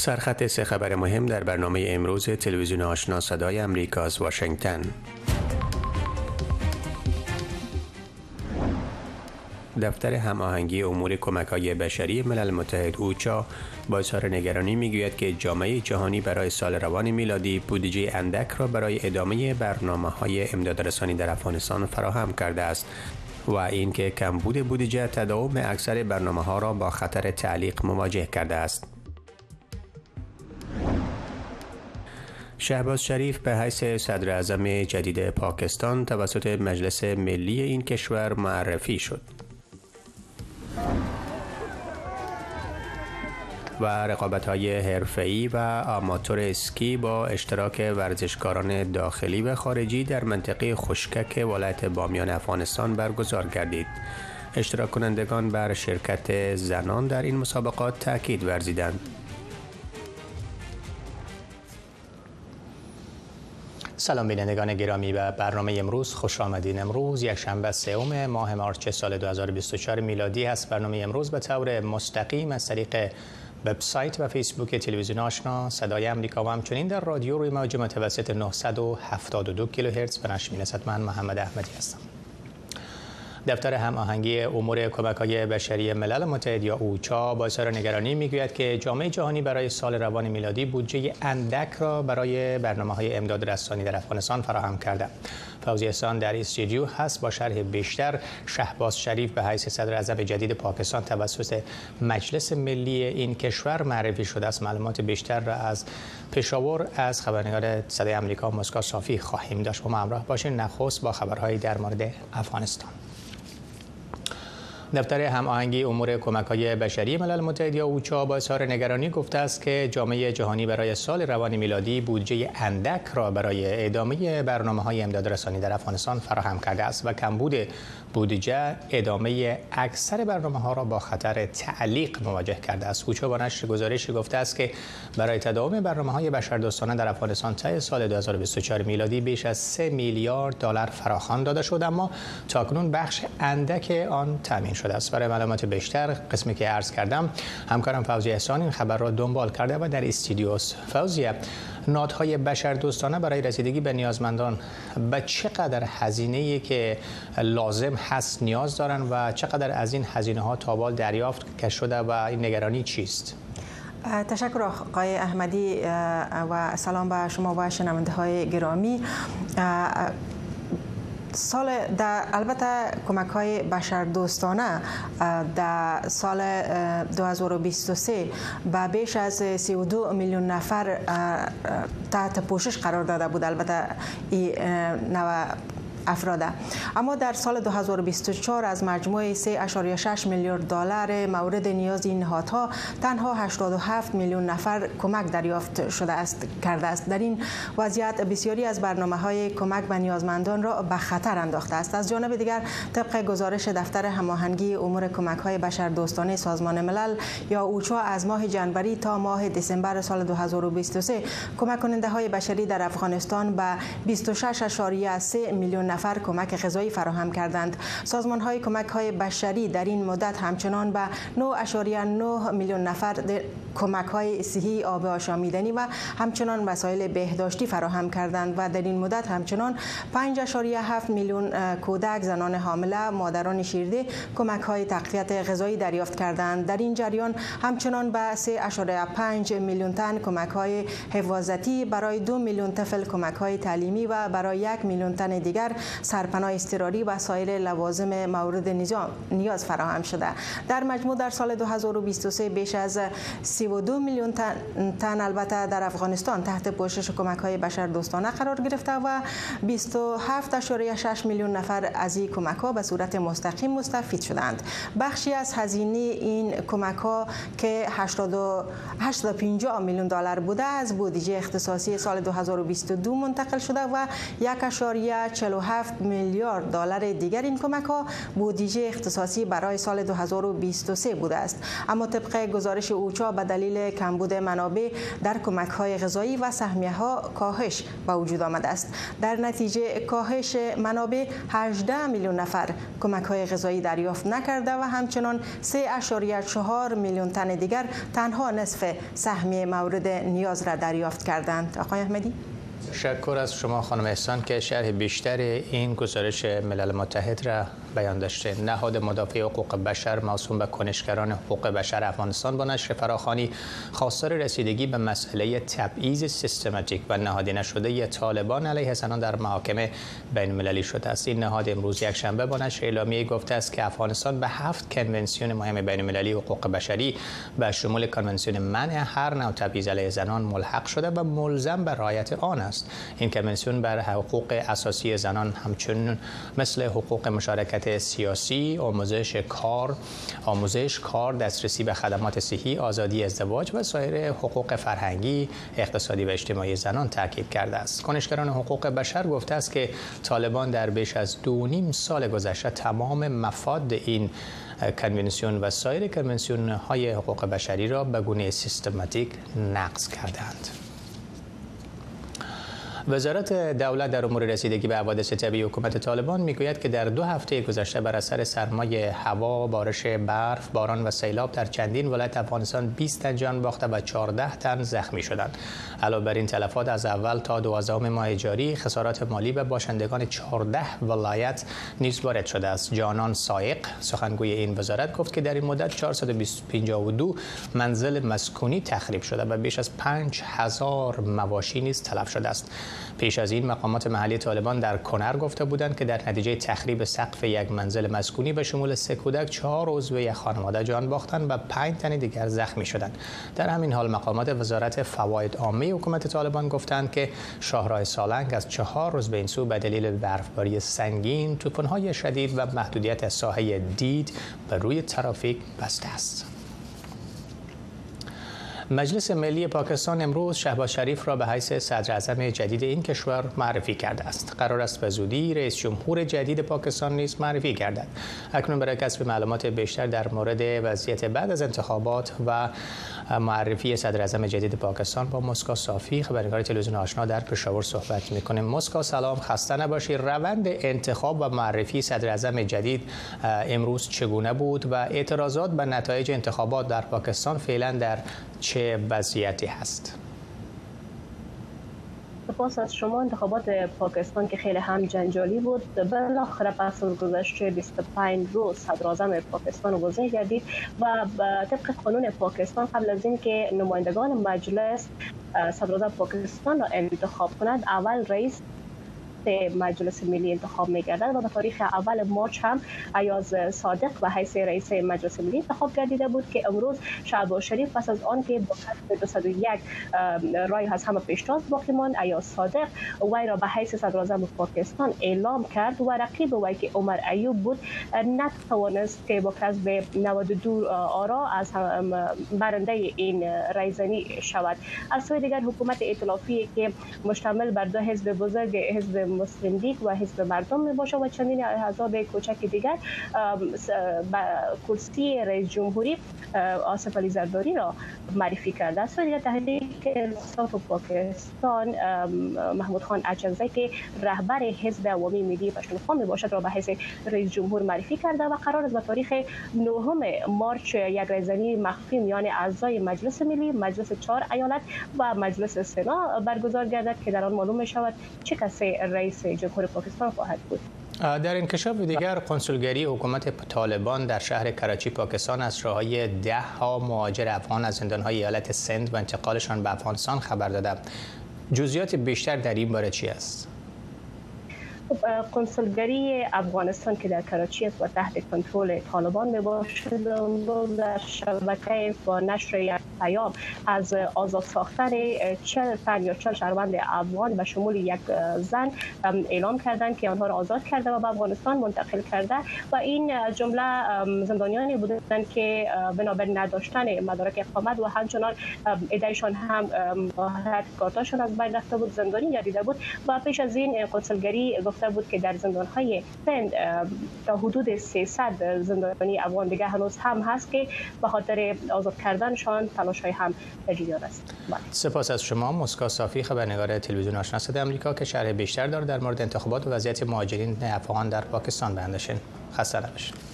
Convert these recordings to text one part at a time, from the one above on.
سرخط سه خبر مهم در برنامه امروز تلویزیون آشنا صدای امریکا از واشنگتن دفتر هماهنگی امور کمک های بشری ملل متحد اوچا با اظهار نگرانی می‌گوید که جامعه جهانی برای سال روان میلادی بودجه اندک را برای ادامه برنامه های امدادرسانی در افغانستان فراهم کرده است و اینکه کمبود بودجه تداوم اکثر برنامه ها را با خطر تعلیق مواجه کرده است. شهباز شریف به حیث صدر اعظم جدید پاکستان توسط مجلس ملی این کشور معرفی شد. و رقابت های حرفه‌ای و آماتور اسکی با اشتراک ورزشکاران داخلی و خارجی در منطقه خشکک ولایت بامیان افغانستان برگزار گردید. اشتراک کنندگان بر شرکت زنان در این مسابقات تاکید ورزیدند. سلام بینندگان گرامی و برنامه امروز خوش آمدین. امروز یک شنبه سوم ماه مارچ سال 2024 میلادی هست برنامه امروز به طور مستقیم از طریق وبسایت و فیسبوک تلویزیون آشنا صدای امریکا و همچنین در رادیو روی موج متوسط 972 کیلوهرتز. به نشر می‌رسد من محمد احمدی هستم. دفتر هماهنگی امور کمک های بشری ملل متحد یا اوچا با اظهار نگرانی می‌گوید که جامعه جهانی برای سال روان میلادی بودجه اندک را برای برنامه های امداد رسانی در افغانستان فراهم کرده. فوزی احسان در استودیو هست با شرح بیشتر. شهباز شریف به حیث صدر اعظم جدید پاکستان توسط مجلس ملی این کشور معرفی شده است. معلومات بیشتر را از پشاور از خبرنگار صدای آمریکا مسکا صافی خواهیم داشت. با ما همراه باشین. نخست با خبرهایی در مورد افغانستان. دفتر هماهنگی امور کمک های بشری ملل متحد یا اوچا با اظهار نگرانی گفته است که جامعه جهانی برای سال روان میلادی بودجه اندک را برای ادامه برنامه های امداد رسانی در افغانستان فراهم کرده است و کمبود بودجه ادامه اکثر برنامه ها را با خطر تعلیق مواجه کرده است. اوچا با نشر گزارشی گفته است که برای تداوم برنامه های بشردوستانه در افغانستان تا سال 2024 میلادی بیش از 3 میلیارد دلار فراخوان داده شد اما تاکنون بخش اندک آن تامین شده است برای معلومات بیشتر قسمی که عرض کردم همکارم فوزی احسان این خبر را دنبال کرده و در استودیوس فوزیه نادهای بشر دوستانه برای رسیدگی به نیازمندان به چقدر هزینه که لازم هست نیاز دارن و چقدر از این هزینه ها تابال دریافت که شده و این نگرانی چیست؟ تشکر آقای احمدی و سلام به شما و شنونده های گرامی سال در البته کمک های بشر دوستانه در سال 2023 به بیش از 32 میلیون نفر تحت پوشش قرار داده بود. البته این افراده. اما در سال 2024 از مجموع 3.6 میلیارد دلار مورد نیاز این نهادها تنها 87 میلیون نفر کمک دریافت شده است کرده است. در این وضعیت بسیاری از برنامه های کمک به نیازمندان را به خطر انداخته است. از جانب دیگر طبق گزارش دفتر هماهنگی امور کمک های بشر دوستانه سازمان ملل یا اوچا از ماه جنوری تا ماه دسامبر سال 2023 کمک کننده های بشری در افغانستان به 26.3 میلیون نفر کمک غذایی فراهم کردند. سازمان های کمک های بشری در این مدت همچنان به 9.9 میلیون نفر کمک های صحی آب آشامیدنی و همچنان وسایل بهداشتی فراهم کردند و در این مدت همچنان 5.7 میلیون کودک زنان حامله مادران شیرده کمک های تقویت غذایی دریافت کردند. در این جریان همچنان به 3.5 میلیون تن کمک های حفاظتی برای 2 میلیون طفل کمک های تعلیمی و برای یک میلیون تن دیگر سرپناه اضطراری و سایر لوازم مورد نیاز فراهم شده. در مجموع در سال 2023 بیش از 32 میلیون تن, البته در افغانستان تحت پوشش کمک های بشر دوستانه قرار گرفته و 27.6 میلیون نفر از این کمک ها به صورت مستقیم مستفید شدند. بخشی از هزینه این کمک ها که 85 میلیون دلار بوده از بودجه اختصاصی سال 2022 منتقل شده و 1.47 میلیارد دلار دیگر این کمک ها بودجه اختصاصی برای سال 2023 بوده است. اما طبق گزارش اوچا به دلیل کمبود منابع در کمک های غذایی و سهمیه ها کاهش به وجود آمده است. در نتیجه کاهش منابع 18 میلیون نفر کمک های غذایی دریافت نکرده و همچنان 3.4 میلیون تن دیگر تنها نصف سهمیه مورد نیاز را دریافت کردند. آقای احمدی؟ تشکر از شما خانم احسان که شرح بیشتر این گزارش ملل متحد را بیان داشته. نهاد مدافع حقوق بشر موسوم به کنشگران حقوق بشر افغانستان با نشر فراخانی خواستار رسیدگی به مسئله تبعیض سیستماتیک و نهادی نشده طالبان علیه زنان در محاکم بین المللی شده است. این نهاد امروز یک شنبه با نشر اعلامیه گفته است که افغانستان به هفت کنونسیون مهم بین المللی حقوق بشری به شمول کنونسیون منع هر نوع تبعیض علیه زنان ملحق شده و ملزم به رعایت آن است. این کنونسیون بر حقوق اساسی زنان همچنین مثل حقوق مشارکت سیاسی، آموزش کار، آموزش کار، دسترسی به خدمات صحی، آزادی ازدواج و سایر حقوق فرهنگی، اقتصادی و اجتماعی زنان تاکید کرده است. کنشگران حقوق بشر گفته است که طالبان در بیش از دو نیم سال گذشته تمام مفاد این کنونسیون و سایر کنونسیون های حقوق بشری را به گونه سیستماتیک نقض کردند. وزارت دولت در امور رسیدگی به حوادث طبیعی حکومت طالبان می‌گوید که در دو هفته گذشته بر اثر سرمای هوا، بارش برف، باران و سیلاب در چندین ولایت افغانستان 20 تن جان باخته و 14 تن زخمی شدند. علاوه بر این تلفات از اول تا دوازدهم ماه جاری خسارات مالی به باشندگان 14 ولایت نیز وارد شده است. جانان سایق سخنگوی این وزارت گفت که در این مدت 452 منزل مسکونی تخریب شده و بیش از 5000 مواشی نیز تلف شده است. پیش از این مقامات محلی طالبان در کنر گفته بودند که در نتیجه تخریب سقف یک منزل مسکونی به شمول سه کودک چهار عضو یک خانواده جان باختند و پنج تن دیگر زخمی شدند. در همین حال مقامات وزارت فواید عامه حکومت طالبان گفتند که شاهراه سالنگ از چهار روز به این سو به دلیل برفباری سنگین طوفان‌های شدید و محدودیت ساحه دید به روی ترافیک بسته است. مجلس ملی پاکستان امروز شهباز شریف را به حیث صدر اعظم جدید این کشور معرفی کرده است. قرار است به زودی رئیس جمهور جدید پاکستان نیز معرفی گردد. اکنون برای کسب معلومات بیشتر در مورد وضعیت بعد از انتخابات و معرفی صدر اعظم جدید پاکستان با مسکا صافی خبرنگار تلویزیون آشنا در پشاور صحبت می‌کنیم. مسکا سلام خسته نباشی. روند انتخاب و معرفی صدر اعظم جدید امروز چگونه بود و اعتراضات به نتایج انتخابات در پاکستان فعلا در چه وضعیتی هست؟ سپاس از شما انتخابات پاکستان که خیلی هم جنجالی بود. بالاخره پس از گذشته 25 روز صدر پاکستان گزین گردید و طبق قانون پاکستان قبل از اینکه نمایندگان مجلس صدر پاکستان را انتخاب کنند اول رئیس مجلس ملی انتخاب میگردد و به تاریخ اول مارچ هم ایاز صادق و حیث رئیس مجلس ملی انتخاب گردیده بود که امروز شعباز شریف پس از آن که با کسب 201 رای از همه پیشتاز باقی ماند. ایاز صادق وی را به حیث صدر پاکستان اعلام کرد و رقیب وی که عمر ایوب بود نتوانست که با کسب 92 آرا از برنده این رایزنی شود. از سوی دیگر حکومت ائتلافی که مشتمل بر دو حزب بزرگ حزب مسلم لیگ و حزب مردم می باشه و چندین احزاب کوچک دیگر کرسی رئیس جمهوری آصف علی زرداری را معرفی کرده است. و تحریک انصاف پاکستان محمود خان اچنزی که رهبر حزب عوامی ملی پشتونخوا می باشد را به حیث رئیس جمهور معرفی کرده و قرار است به تاریخ 9 مارچ یک رایزنی مخفی میان اعضای مجلس ملی مجلس چهار ایالت و مجلس سنا برگزار گردد که در آن معلوم شود چه کسی رئیس جمهور پاکستان خواهد بود در انکشاف دیگر کنسولگری حکومت طالبان در شهر کراچی پاکستان از راههای ده ها مهاجر افغان از زندانهای ایالت سند و انتقالشان به افغانستان خبر دادم جزئیات بیشتر در این باره چی است؟ کنسولگری افغانستان که در کراچی است و تحت کنترل طالبان می باشد در شبکه با نشر یک پیام از آزاد ساختن چل تن یا چل شهروند افغان به شمول یک زن اعلام کردند که آنها را آزاد کرده و به افغانستان منتقل کرده و این جمله زندانیانی بودند که بنابر نداشتن مدارک اقامت و همچنان ادعیشان هم کارتاشان از بین رفته بود زندانی گردیده بود و پیش از این کنسولگری گفت گفته بود که در زندان های سند تا حدود 300 زندانی افغان دیگه هنوز هم هست که به خاطر آزاد کردنشان تلاش های هم در است. بله. سپاس از شما مسکا صافی خبرنگار تلویزیون آشنا صدای آمریکا که شرح بیشتر داره در مورد انتخابات و وضعیت مهاجرین افغان در پاکستان. بندشین خسته نباشید.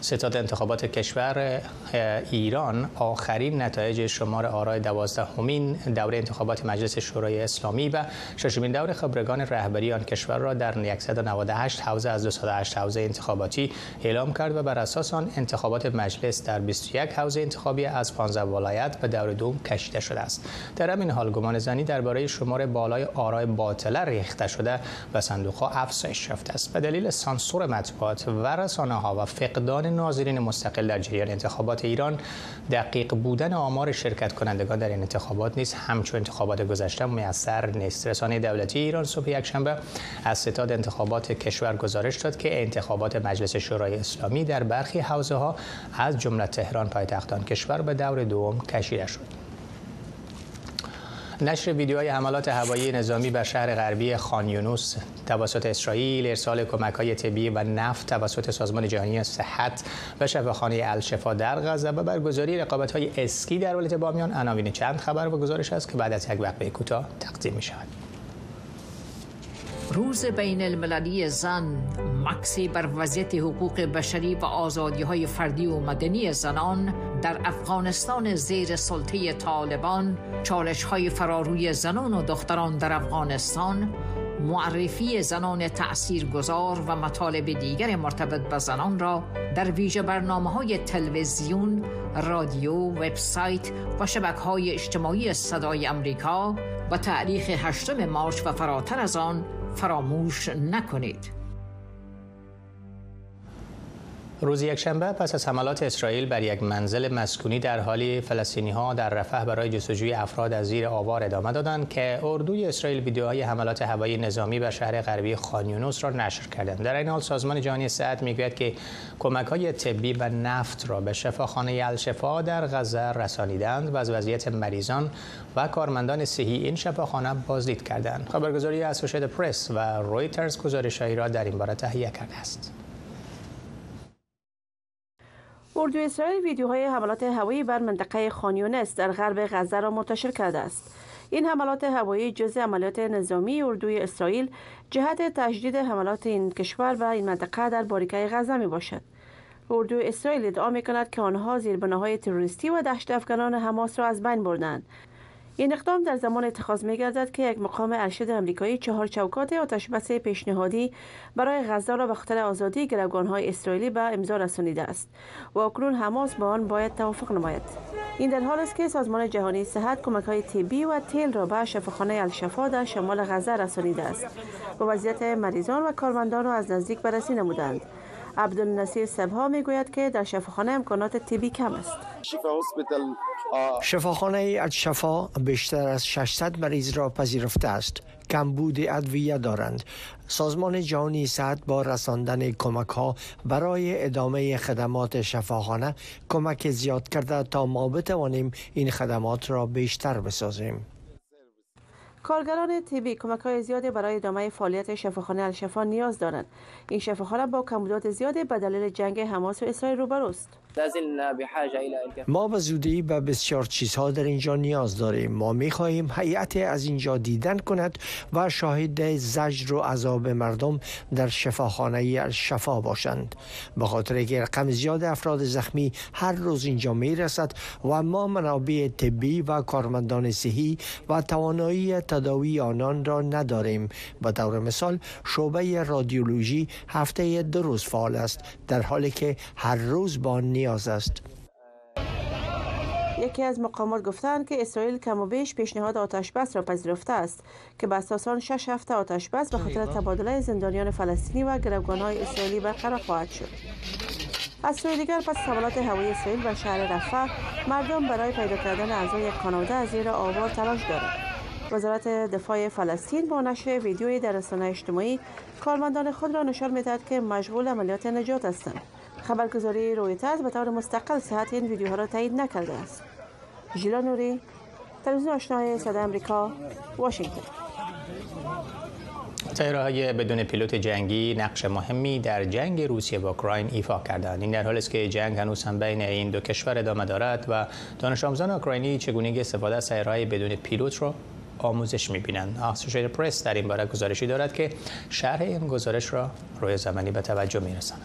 ستاد انتخابات کشور ایران آخرین نتایج شمار آرای دوازدهمین دوره انتخابات مجلس شورای اسلامی و ششمین دور خبرگان رهبری آن کشور را در 198 حوزه از 208 حوزه انتخاباتی اعلام کرد و بر اساس آن انتخابات مجلس در 21 حوزه انتخابی از 15 ولایت به دور دوم کشیده شده است. در همین حال گمان زنی درباره شمار بالای آرای باطله ریخته شده و صندوق ها افزایش یافته است. به دلیل سانسور مطبوعات و رسانه ها و فقدان ناظرین مستقل در جریان انتخابات ایران دقیق بودن آمار شرکت کنندگان در این انتخابات نیست همچون انتخابات گذشته میسر نیست. رسانه دولتی ایران صبح یکشنبه از ستاد انتخابات کشور گزارش داد که انتخابات مجلس شورای اسلامی در برخی حوزه ها از جمله تهران پایتختان کشور به دور دوم کشیده شد. نشر ویدیوهای حملات هوایی نظامی بر شهر غربی خان یونوس توسط اسرائیل، ارسال کمک های طبی و نفت توسط سازمان جهانی صحت و شفاخانه الشفا در غزه و برگزاری رقابت های اسکی در ولایت بامیان عناوین چند خبر و گزارش است که بعد از یک وقفه کوتاه تقدیم می شود. روز بین المللی زن مکسی بر وضعیت حقوق بشری و آزادی های فردی و مدنی زنان در افغانستان زیر سلطه طالبان چالش های فراروی زنان و دختران در افغانستان معرفی زنان تأثیر گذار و مطالب دیگر مرتبط به زنان را در ویژه برنامه های تلویزیون، رادیو، وبسایت و شبکه های اجتماعی صدای امریکا و تاریخ 8 مارچ و فراتر از آن فراموش نکنید. روز یکشنبه پس از حملات اسرائیل بر یک منزل مسکونی در حالی فلسطینی ها در رفح برای جستجوی افراد از زیر آوار ادامه دادند که اردوی اسرائیل ویدیوهای حملات هوایی نظامی بر شهر غربی خانیونوس را نشر کردند. در این حال سازمان جهانی صحت می‌گوید که کمک های طبی و نفت را به شفاخانه الشفا در غزه رسانیدند و از وضعیت مریضان و کارمندان صحی این شفاخانه بازدید کردند. خبرگزاری اسوسییتد پرس و رویترز گزارشهایی را در این باره تهیه کرده است. اردو اسرائیل ویدیوهای حملات هوایی بر منطقه خانیونس در غرب غزه را منتشر کرده است. این حملات هوایی جزء عملیات نظامی اردوی اسرائیل جهت تجدید حملات این کشور و این منطقه در باریکه غزه می باشد. اردو اسرائیل ادعا می کند که آنها زیربناهای تروریستی و دشت افغانان حماس را از بین بردند این اقدام در زمان اتخاذ می که یک مقام ارشد امریکایی چهار چوکات آتشبس پیشنهادی برای غزه را به خاطر آزادی های اسرائیلی به امضا رسانیده است و اکنون حماس با آن باید توافق نماید. این در حال است که سازمان جهانی صحت کمک های طبی و تیل را به شفاخانه الشفا در شمال غزه رسانیده است و وضعیت مریضان و کارمندان را از نزدیک بررسی نمودند. عبدالنصیر سبها می‌گوید که در شفاخانه امکانات طبی کم است. شفاخانه الشفا بیشتر از 600 مریض را پذیرفته است. کمبود ادویه دارند. سازمان جهانی صحت با رساندن کمک ها برای ادامه خدمات شفاخانه کمک زیاد کرده تا ما بتوانیم این خدمات را بیشتر بسازیم. کارگران تیبی کمک های زیادی برای ادامه فعالیت شفاخانه الشفا نیاز دارند. این شفاخانه با کمبودات زیادی به دلیل جنگ حماس و اسرائیل روبروست. ما به زودی به بسیار چیزها در اینجا نیاز داریم. ما می خواهیم هیئت از اینجا دیدن کند و شاهد زجر و عذاب مردم در شفاخانه شفا باشند. به خاطر که رقم زیاد افراد زخمی هر روز اینجا می رسد و ما منابع طبی و کارمندان صحی و توانایی تداوی آنان را نداریم. به طور مثال شعبه رادیولوژی هفته دو روز فعال است در حالی که هر روز با نیاز است. یکی از مقامات گفتند که اسرائیل کم و بیش پیشنهاد آتش بس را پذیرفته است که به اساس آن شش هفته آتش بس به خاطر تبادله زندانیان فلسطینی و های اسرائیلی برقرار خواهد شد. از سوی دیگر پس حملات هوایی اسرائیل و شهر رفح مردم برای پیدا کردن اعضای کانادا از زیر آوار تلاش دارند. وزارت دفاع فلسطین با نشر ویدیوی در رسانه اجتماعی کارمندان خود را نشان می‌دهد که مشغول عملیات نجات هستند. خبرگزاری رویترز به طور مستقل صحت این ویدیوها را تایید نکرده است ژیلا نوری تلویزیون آشنای صدای امریکا واشنگتن های بدون پیلوت جنگی نقش مهمی در جنگ روسیه با اوکراین ایفا کردند این در حالی است که جنگ هنوز هم بین این دو کشور ادامه دارد و دانش آموزان اوکراینی چگونگی استفاده از های بدون پیلوت را آموزش می‌بینند. اسوسییتد پرس در این باره گزارشی دارد که شرح این گزارش را روی زمانی به توجه می‌رساند.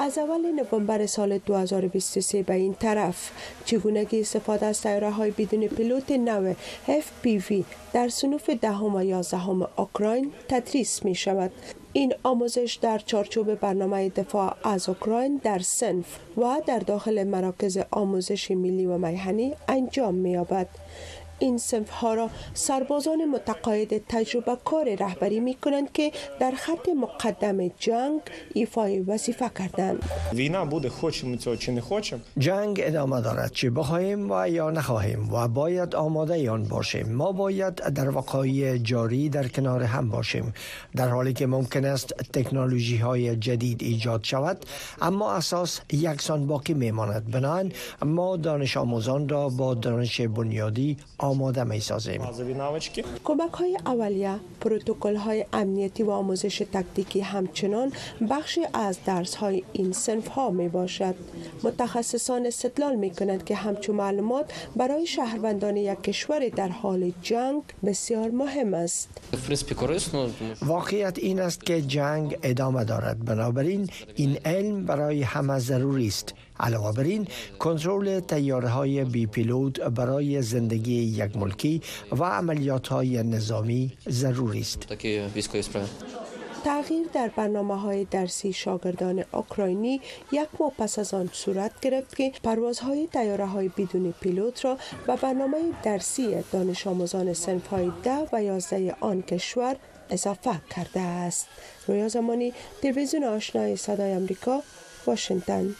از اول نوامبر سال 2023 به این طرف چگونگی استفاده از سیاره های بدون پیلوت نو FPV در سنوف دهم و یازدهم اوکراین تدریس می شود این آموزش در چارچوب برنامه دفاع از اوکراین در سنف و در داخل مراکز آموزش ملی و میهنی انجام می یابد. این سنف ها را سربازان متقاعد تجربه کار رهبری می کنند که در خط مقدم جنگ ایفای وظیفه کردند. وینا بوده چه نخوچیم جنگ ادامه دارد چه بخواهیم و یا نخواهیم و باید آماده آن باشیم. ما باید در وقایع جاری در کنار هم باشیم. در حالی که ممکن است تکنولوژی های جدید ایجاد شود اما اساس یکسان باقی میماند. بنابراین ما دانش آموزان را با دانش بنیادی آماده می سازیم کمک های اولیه پروتکل های امنیتی و آموزش تکتیکی همچنان بخشی از درس های این سنف ها می باشد متخصصان استدلال می کنند که همچون معلومات برای شهروندان یک کشور در حال جنگ بسیار مهم است. واقعیت این است که جنگ ادامه دارد. بنابراین این علم برای همه ضروری است. علاوه بر این کنترل تیاره های بی پیلوت برای زندگی یک ملکی و عملیات های نظامی ضروری است. تغییر در برنامه های درسی شاگردان اوکراینی یک ماه پس از آن صورت گرفت که پروازهای تیاره های بدون پیلوت را به برنامه درسی دانش آموزان سنف های ده و یازده آن کشور اضافه کرده است. رویا زمانی تلویزیون آشنای صدای امریکا واشنگتن.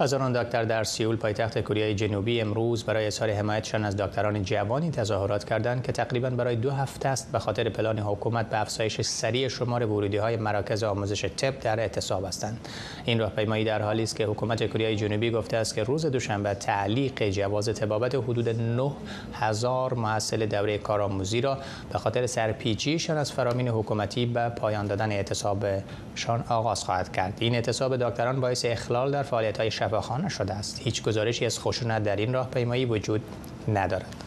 هزاران دکتر در سیول پایتخت کره جنوبی امروز برای اظهار حمایتشان از دکتران جوانی تظاهرات کردند که تقریبا برای دو هفته است به خاطر پلان حکومت به افزایش سریع شمار ورودی های مراکز آموزش طب در اعتصاب هستند. این راهپیمایی در حالی است که حکومت کره جنوبی گفته است که روز دوشنبه تعلیق جواز طبابت حدود 9000 محصل دوره کارآموزی را به خاطر سرپیچیشان از فرامین حکومتی به پایان دادن اعتصابشان آغاز خواهد کرد. این اعتصاب دکتران باعث اخلال در فعالیت های شفاخانه شده است. هیچ گزارشی از خشونت در این راهپیمایی وجود ندارد.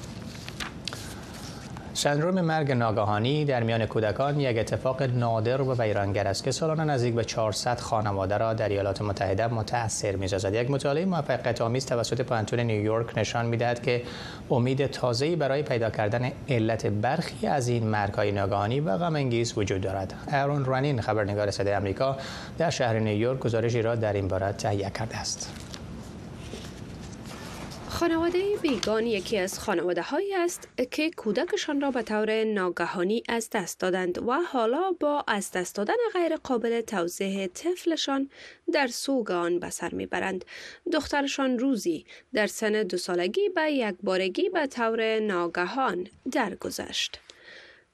سندروم مرگ ناگهانی در میان کودکان یک اتفاق نادر و ویرانگر است که سالانه نزدیک به 400 خانواده را در ایالات متحده متاثر می‌سازد. یک مطالعه موفقیت آمیز توسط پانتون نیویورک نشان می‌دهد که امید تازه‌ای برای پیدا کردن علت برخی از این مرگ‌های ناگهانی و غم وجود دارد. ارون رانین خبرنگار صدای آمریکا در شهر نیویورک گزارشی را در این باره تهیه کرده است. خانواده بیگان یکی از خانواده هایی است که کودکشان را به طور ناگهانی از دست دادند و حالا با از دست دادن غیر قابل توضیح طفلشان در سوگ آن به سر می‌برند. دخترشان روزی در سن دو سالگی به یک بارگی به طور ناگهان درگذشت.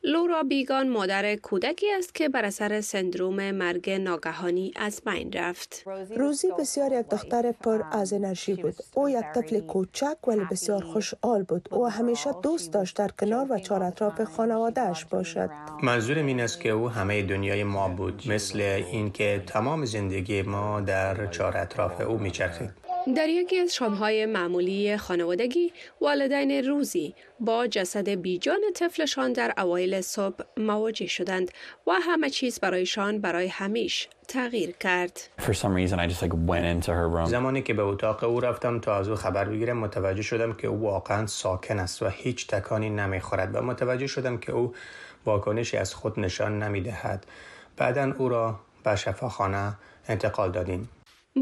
لورا بیگان مادر کودکی است که بر اثر سندروم مرگ ناگهانی از بین رفت. روزی بسیار یک دختر پر از انرژی بود. او یک طفل کوچک ولی بسیار خوشحال بود. او همیشه دوست داشت در کنار و چهار اطراف خانوادهش باشد. منظور این است که او همه دنیای ما بود مثل اینکه تمام زندگی ما در چهار اطراف او میچرخید. در یکی از شامهای معمولی خانوادگی والدین روزی با جسد بیجان طفلشان در اوایل صبح مواجه شدند و همه چیز برایشان برای همیش تغییر کرد. زمانی که به اتاق او رفتم تا از او خبر بگیرم متوجه شدم که او واقعا ساکن است و هیچ تکانی نمی‌خورد و متوجه شدم که او واکنشی از خود نشان نمی‌دهد. بعدا او را به شفاخانه انتقال دادیم.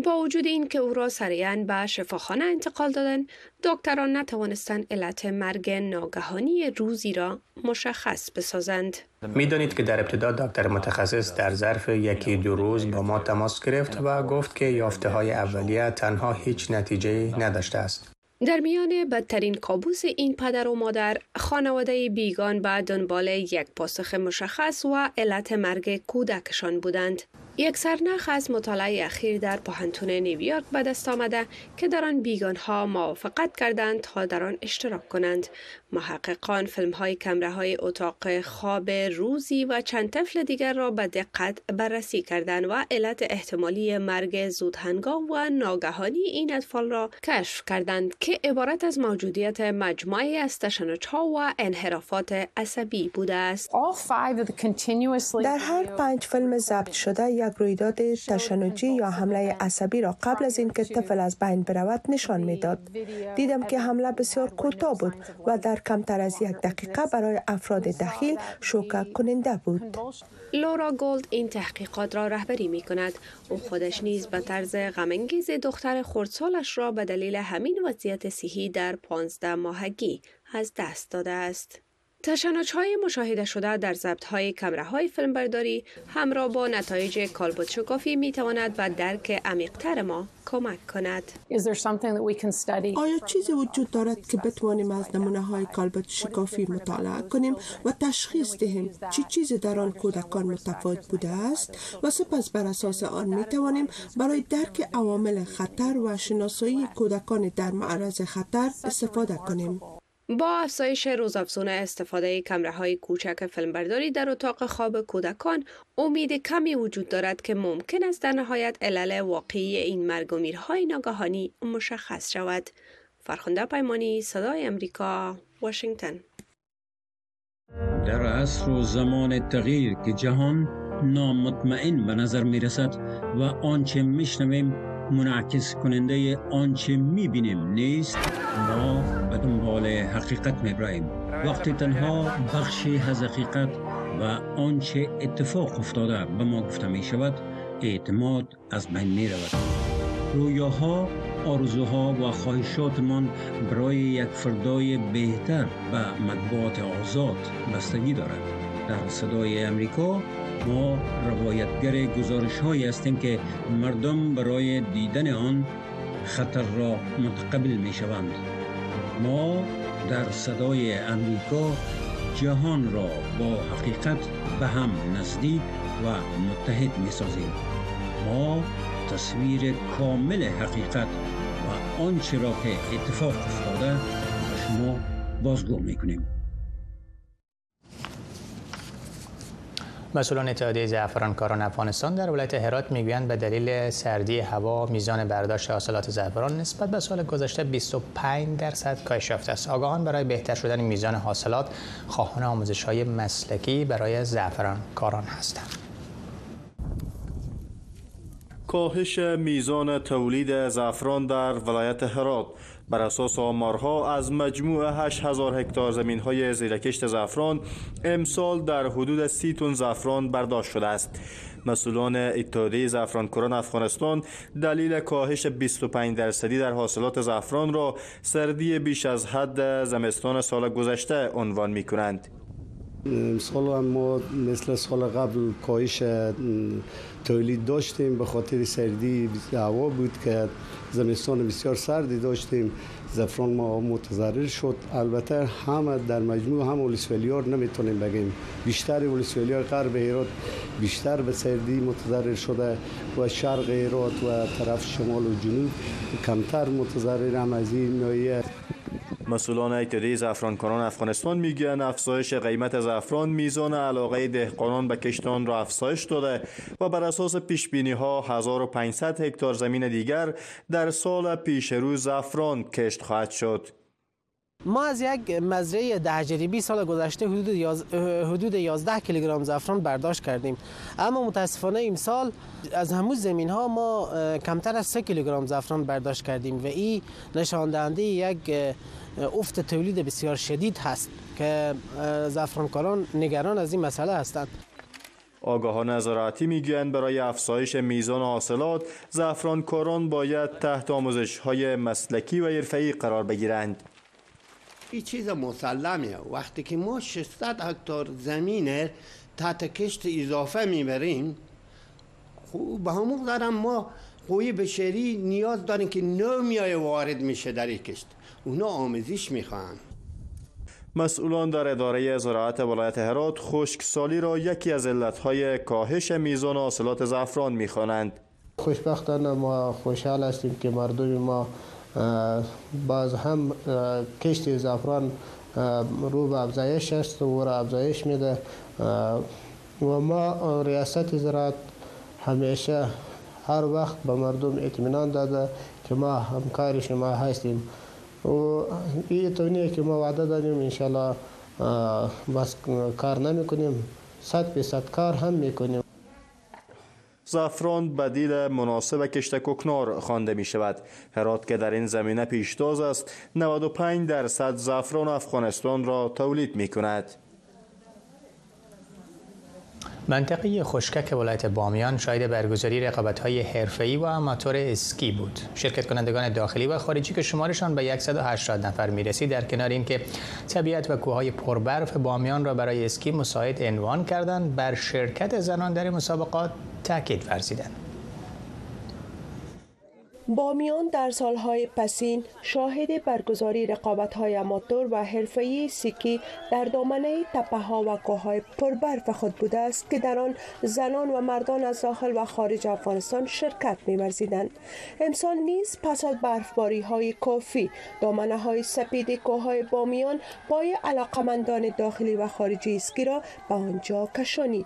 با وجود این که او را سریعا به شفاخانه انتقال دادن دکتران نتوانستند علت مرگ ناگهانی روزی را مشخص بسازند. می‌دانید که در ابتدا دکتر متخصص در ظرف یکی دو روز با ما تماس گرفت و گفت که یافته های اولیه تنها هیچ نتیجه نداشته است. در میان بدترین کابوس این پدر و مادر خانواده بیگان به دنبال یک پاسخ مشخص و علت مرگ کودکشان بودند. یک سرنخ از مطالعه اخیر در پوهنتون نیویورک به دست آمده که در آن بیگان ها موافقت کردند تا در آن اشتراک کنند. محققان فیلم های کمره های اتاق خواب روزی و چند طفل دیگر را به دقت بررسی کردند و علت احتمالی مرگ زودهنگام و ناگهانی این اطفال را کشف کردند که عبارت از موجودیت مجموعی از تشنج ها و انحرافات عصبی بوده است. در هر پنج فیلم ضبط شده یک رویداد تشنجی یا حمله عصبی را قبل از اینکه طفل از بین برود نشان می‌داد. دیدم که حمله بسیار کوتاه بود و در کمتر از یک دقیقه برای افراد دخیل شوکه کننده بود. لورا گولد این تحقیقات را رهبری می کند. او خودش نیز به طرز غمانگیز دختر خردسالش را به دلیل همین وضعیت صحی در 15 ماهگی از دست داده است. تشنج های مشاهده شده در ضبط های کمره های فیلمبرداری همراه با نتایج کالبوت شکافی می تواند و درک عمیقتر ما کمک کند. آیا چیزی وجود دارد که بتوانیم از نمونه های کالبوت شکافی مطالعه کنیم و تشخیص دهیم چی چیزی در آن کودکان متفاوت بوده است و سپس بر اساس آن می توانیم برای درک عوامل خطر و شناسایی کودکان در معرض خطر استفاده کنیم. با افزایش روزافزون استفاده کمره های کوچک فیلمبرداری در اتاق خواب کودکان امید کمی وجود دارد که ممکن است در نهایت علل واقعی این مرگ و میرهای ناگهانی مشخص شود. فرخنده پیمانی صدای امریکا واشنگتن. در عصر و زمان تغییر که جهان نامطمئن به نظر می رسد و آنچه میشنویم منعکس کننده آنچه می‌بینیم نیست ما به دنبال حقیقت میبراییم وقتی تنها بخشی از حقیقت و آنچه اتفاق افتاده به ما گفته می شود اعتماد از بین می رود رویاها آرزوها و خواهشاتمان برای یک فردای بهتر و مطبوعات آزاد بستگی دارد. در صدای امریکا ما روایتگر گزارش هایی هستیم که مردم برای دیدن آن خطر را متقبل می شوند ما در صدای امریکا جهان را با حقیقت به هم نزدیک و متحد می سازیم ما تصویر کامل حقیقت و آنچه را که اتفاق افتاده به شما بازگو می کنیم مسئولان اتحادیه زعفرانکاران افغانستان در ولایت هرات می‌گویند به دلیل سردی هوا میزان برداشت حاصلات زعفران نسبت به سال گذشته 25 درصد کاهش یافته است. آگاهان برای بهتر شدن میزان حاصلات خواهان آموزش های مسلکی برای زعفرانکاران هستند. کاهش میزان تولید زعفران در ولایت هرات بر اساس آمارها از مجموع 8000 هکتار زمین های زیرکشت زعفران امسال در حدود 30 تن زعفران برداشت شده است مسئولان اتحادیه زعفرانکاران افغانستان دلیل کاهش 25 درصدی در حاصلات زعفران را سردی بیش از حد زمستان سال گذشته عنوان می کنند. امسال هم ما مثل سال قبل کاهش تولید داشتیم به خاطر سردی هوا بود که زمستان بسیار سردی داشتیم. زفران ما متضرر شد. البته همه در مجموع هم ولسوالیار نمی‌تونیم بگیم. بیشتر ولسوالیار غرب ایراد بیشتر به سردی متضرر شده و شرق ایراد و طرف شمال و جنوب کمتر متضرر هم از این نوعیه. مسئولان اتحادیه زعفرانکاران افغانستان میگن افزایش قیمت زعفران میزان علاقه دهقانان به کشتان را افزایش داده و بر اساس پیش بینی ها 1500 هکتار زمین دیگر در سال پیش رو زعفران کشت خواهد شد. ما از یک مزرعه ده جریبی سال گذشته حدود, یاز... حدود 11 کیلوگرم زعفران برداشت کردیم اما متاسفانه امسال از همون زمین ها ما کمتر از 3 کیلوگرم زعفران برداشت کردیم و این نشان دهنده یک افت تولید بسیار شدید هست که زعفرانکاران نگران از این مسئله هستند. آگاهان زراعتی می‌گویند برای افزایش میزان حاصلات زعفرانکاران باید تحت آموزش های مسلکی و حرفه‌ای قرار بگیرند. این چیز مسلمه. وقتی که ما 600 هکتار زمین تحت کشت اضافه می‌بریم خوب به همون دارم ما قوی بشری نیاز داریم که نو میای وارد میشه در این کشت. اونا آموزش می‌خوان. مسئولان در اداره زراعت ولایت هرات خشکسالی را یکی از علتهای کاهش میزان حاصلات زعفران می‌خوانند. خوشبختانه ما خوشحال هستیم که مردم ما باز هم کشت زعفران رو به افزایش است و را افزایش میده. و ما ریاست زراعت همیشه هر وقت به مردم اطمینان داده که ما همکار شما هستیم. و این تونیه که ما وعده دادیم انشالله بس کار نمی کنیم صد صد کار هم می‌کنیم زعفران بدیل مناسب کشت کوکنار خوانده می شود. هرات که در این زمینه پیشتاز است 95 درصد زعفران افغانستان را تولید می کند. منطقه خشکک ولایت بامیان شاید برگزاری رقابت‌های حرفه‌ای و آماتور اسکی بود. شرکت کنندگان داخلی و خارجی که شمارشان به 180 نفر می‌رسید در کنار اینکه طبیعت و کوههای پربرف بامیان را برای اسکی مساعد عنوان کردند، بر شرکت زنان در مسابقات تاکید ورزیدند. بامیان در سالهای پسین شاهد برگزاری رقابت‌های اماتور و حرفه‌ای سیکی در دامنه تپه‌ها و کوههای پربرف خود بوده است که در آن زنان و مردان از داخل و خارج افغانستان شرکت می‌ورزیدند. امسال نیز پس از برفباری‌های کافی های سپید کوههای بامیان پای علاقمندان داخلی و خارجی اسکی را به آنجا کشانید.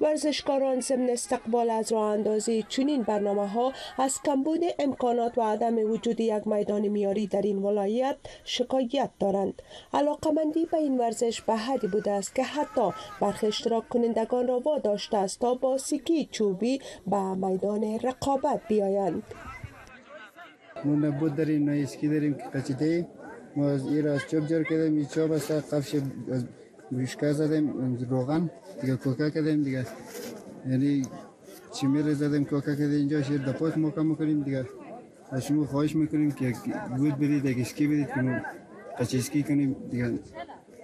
ورزشکاران ضمن استقبال از راه اندازی چنین برنامه‌ها از کمبود امکانات و عدم وجود یک میدان میاری در این ولایت شکایت دارند. علاقمندی به این ورزش به حدی بوده است که حتی برخی اشتراک کنندگان را واداشته است تا با سیکی چوبی به میدان رقابت بیایند. ما نبود داریم نه اسکی داریم که قچیده ما از این از چوب جار کردیم این چوب است قفش از بشکه زدیم روغن دیگه کوکه کردیم دیگه یعنی چی میره زدیم کوکه کردیم اینجا شیر دپوت موکم می‌کنیم دیگه از شما خواهش می‌کنیم که بود برید یک اسکی برید که ما اسکی کنیم. دیگه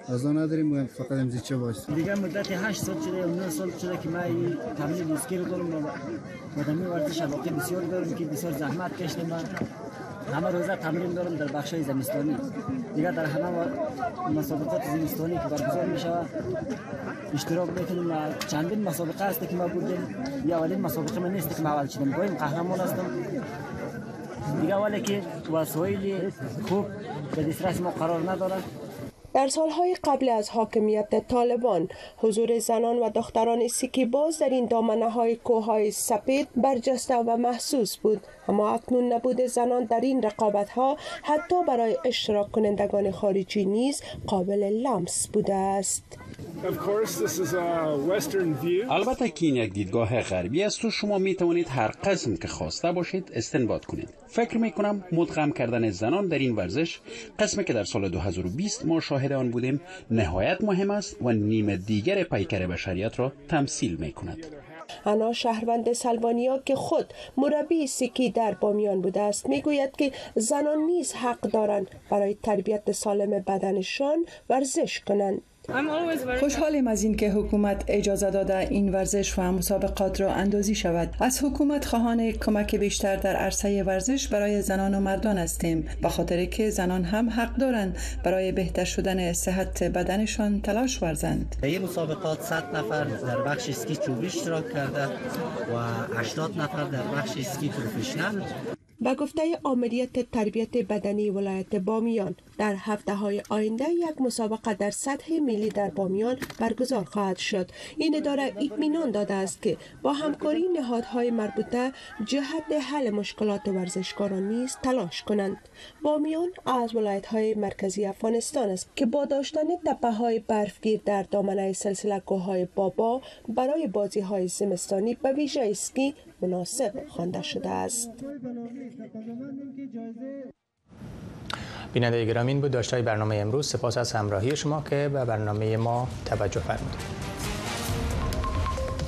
آن نداریم فقط امزی چه باش دیگه مدت 8 سال شده یا 9 سال شده که من این تمرین اسکی رو دارم و دمی ورزش واقعی بسیار دارم که بسیار زحمت کشیدم همه روزه تمرین دارم در بخش زمستانی. دیگه در همه مسابقات زمستانی که برگزار می شود اشتراک می‌کنیم. چندین مسابقه هست که ما بودیم. یا اولین مسابقه من نیست که ما اول شدم قهرمان هستم. دیگه ولی که وسایل خوب به دسترس ما قرار نداره در سالهای قبل از حاکمیت طالبان حضور زنان و دختران سیکی باز در این دامنه های کوه سپید برجسته و محسوس بود. اما اکنون نبود زنان در این رقابت ها حتی برای اشتراک کنندگان خارجی نیز قابل لمس بوده است. البته که این یک دیدگاه غربی است و شما می توانید هر قسم که خواسته باشید استنباط کنید. فکر می کنم مدغم کردن زنان در این ورزش قسمی که در سال 2020 ما شاهد آن بودیم نهایت مهم است و نیم دیگر پیکر بشریت را تمثیل می کند انا شهروند سلوانیا که خود مربی سیکی در بامیان بوده است می‌گوید که زنان نیز حق دارند برای تربیت سالم بدنشان ورزش کنند. خوشحالیم از اینکه حکومت اجازه داده این ورزش و مسابقات را اندازی شود. از حکومت خواهان کمک بیشتر در عرصه ورزش برای زنان و مردان هستیم. به خاطر که زنان هم حق دارند برای بهتر شدن صحت بدنشان تلاش ورزند. در این مسابقات 100 نفر در بخش اسکی چوبی اشتراک کرده و 80 نفر در بخش اسکی پروفشنال به گفته آمریت تربیت بدنی ولایت بامیان در هفته های آینده یک مسابقه در سطح ملی در بامیان برگزار خواهد شد. این اداره اطمینان داده است که با همکاری نهادهای مربوطه جهت حل مشکلات ورزشکاران نیز تلاش کنند. بامیان از ولایت های مرکزی افغانستان است که با داشتن تپه های برفگیر در دامنه سلسله های بابا برای بازی های زمستانی به ویژه اسکی مناسب خوانده شده است. بیننده گرامین بود داشتای برنامه امروز سپاس از همراهی شما که به برنامه ما توجه فرمودید.